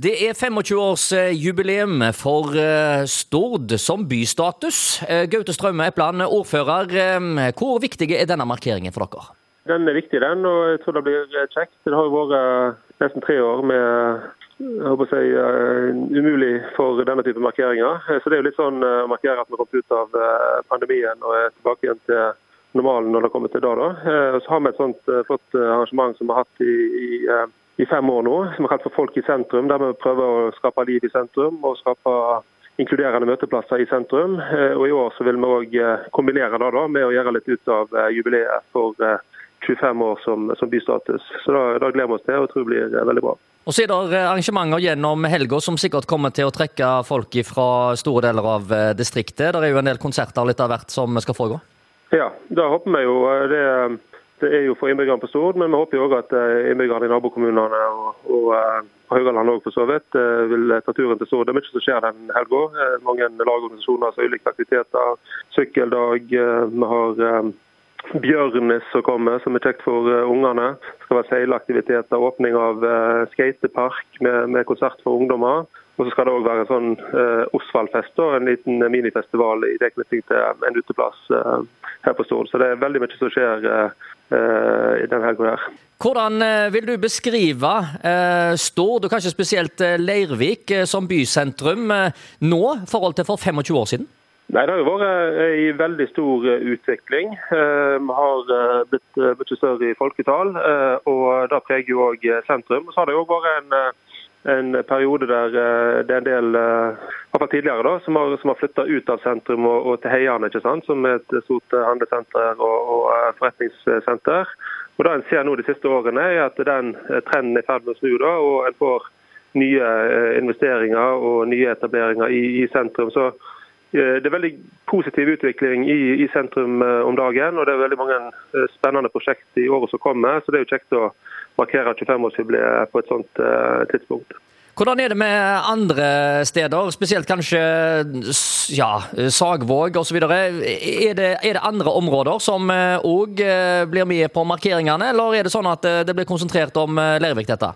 Det er 25-årsjubileum for eh, Stord som bystatus. Eh, Gaute Straume Epland, ordfører. eh, Hvor viktig er denne markeringen for dere? Den er viktig, den, og jeg tror det blir kjekt. Det har jo vært nesten tre år med jeg håper å si, umulig for denne type markeringer. Så det er jo litt sånn å markere at vi har kommet ut av pandemien og er tilbake igjen til normalen når det kommer til det. da. Så har vi et sånt flott arrangement som vi har hatt i, i, i fem år nå, som er kalt for Folk i sentrum, der vi prøver å skape liv i sentrum og skape inkluderende møteplasser i sentrum. Eh, Og I år så vil vi òg kombinere det da med å gjøre litt ut av eh, jubileet for eh, 25 år som, som bystatus. Så da, da gleder vi oss til og tror det blir eh, veldig bra. Og så er det arrangementer gjennom helga som sikkert kommer til å trekke folk fra store deler av eh, distriktet. Det er jo en del konserter litt av hvert som skal foregå. Ja, det håper vi jo eh, det. Det er jo for innbyggerne på Stord, men vi håper jo òg at eh, innbyggerne i nabokommunene og, og eh, på Haugaland òg for så vidt eh, vil ta turen til Stord. Det er mye som skjer den helga. Eh, Mange lagorganisasjoner har ulike aktiviteter. Sykkeldag. eh, Vi har Bjørnis som kommer, som er kjekt for eh, ungene. Det skal være seileaktiviteter, åpning av eh, skatepark med, med konsert for ungdommer. Og så skal det òg være en sånn eh, Osvald-fest, en liten minifestival i tilknytning til en uteplass eh, her på Stord. Så det er veldig mye som skjer eh, eh, i den helga her. Hvordan eh, vil du beskrive eh, Stord, og kanskje spesielt eh, Leirvik, eh, som bysentrum eh, nå i forhold til for 25 år siden? Nei, Det har jo vært en i veldig stor eh, utvikling. Eh, Vi har eh, blitt eh, mye større i folketall, eh, og det preger jo òg sentrum. Så har det jo òg vært en, eh, en periode der eh, det er en del eh, i hvert fall tidligere da, som har, som har flytta ut av sentrum og, og til Heiane, ikke sant? som er et stort eh, handlesenter og, og forretningssenter. Og Det en ser nå de siste årene, er at den trenden er i ferd med å snu. da, og en får nye investeringer og nye etableringer i, i sentrum. Så Det er veldig positiv utvikling i, i sentrum eh, om dagen, og det er veldig mange eh, spennende prosjekt i året som kommer. Så det er jo kjekt å markere 25-årsjubileet på et sånt eh, tidspunkt. Hvordan er det med andre steder, spesielt kanskje ja, Sagvåg osv.? Er, det- er det andre områder som òg blir med på markeringene, eller er det sånn at eh, det blir konsentrert om Lervik, dette?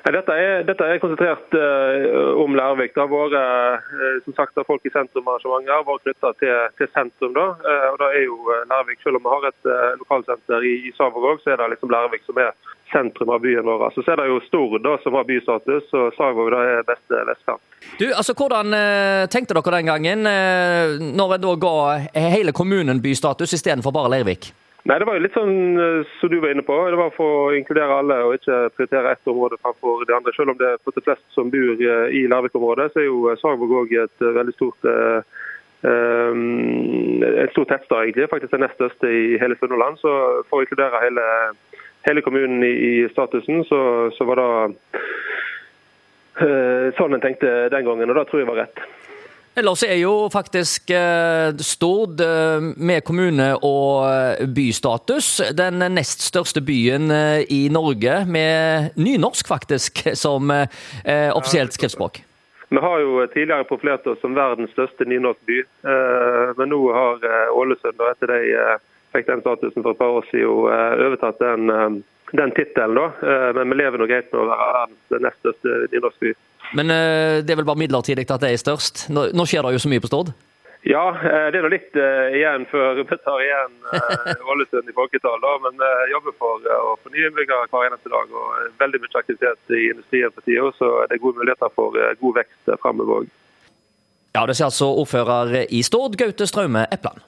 Dette er, dette er konsentrert uh, om Lærvik. Det har vært uh, som sagt, er folk i sentrum-arrangementer har vært knytta til, til sentrum. da, Uh, og da er jo Lærvik, Selv om vi har et lokalsenter i, i Savåg så er det liksom Lærvik som er sentrum av byen vår. Så, så er det jo Stord da, som har bystatus, og Savåg da er beste vestkant. Du, altså Hvordan tenkte dere den gangen, når en da ga hele kommunen bystatus istedenfor bare Leirvik? Nei, Det var jo litt sånn eh, som du var inne på. Det var for å inkludere alle og ikke prioritere ett område framfor de andre. Selv om det er for de fleste som bor eh, i Larvik-området, så er jo eh, Sagvåg òg et veldig stort um, et stort tettsted, egentlig. Faktisk det nest største i hele Sunnhordland. Så for å inkludere hele, hele kommunen i statusen, så, så var det uh, sånn en tenkte den gangen, og det tror jeg var rett. Ellers er jo faktisk eh, Stord eh, med kommune- og eh, bystatus den nest største byen i Norge, med nynorsk faktisk som offisielt skriftspråk. Vi har jo tidligere profilert oss som verdens største nynorskby, by, men nå har Ålesund, og etter de fikk den statusen for et par år siden, overtatt den, den tittelen. Men vi lever nå greit med å være verdens nest største nynorskby. Men eh, det er vel bare midlertidig at det er størst? Nå, nå skjer det jo så mye på Stord. Ja, eh, det er da litt uh, igjen før vi tar igjen Ålesund uh, i folketall. da, Men vi jobber for å få nye innbyggere hver eneste dag. og Veldig mye aktivitet i industrien for tida, så det er gode muligheter for god vekst fremover òg. Ja, det sier altså ordfører i Stord, Gaute Straume Epland.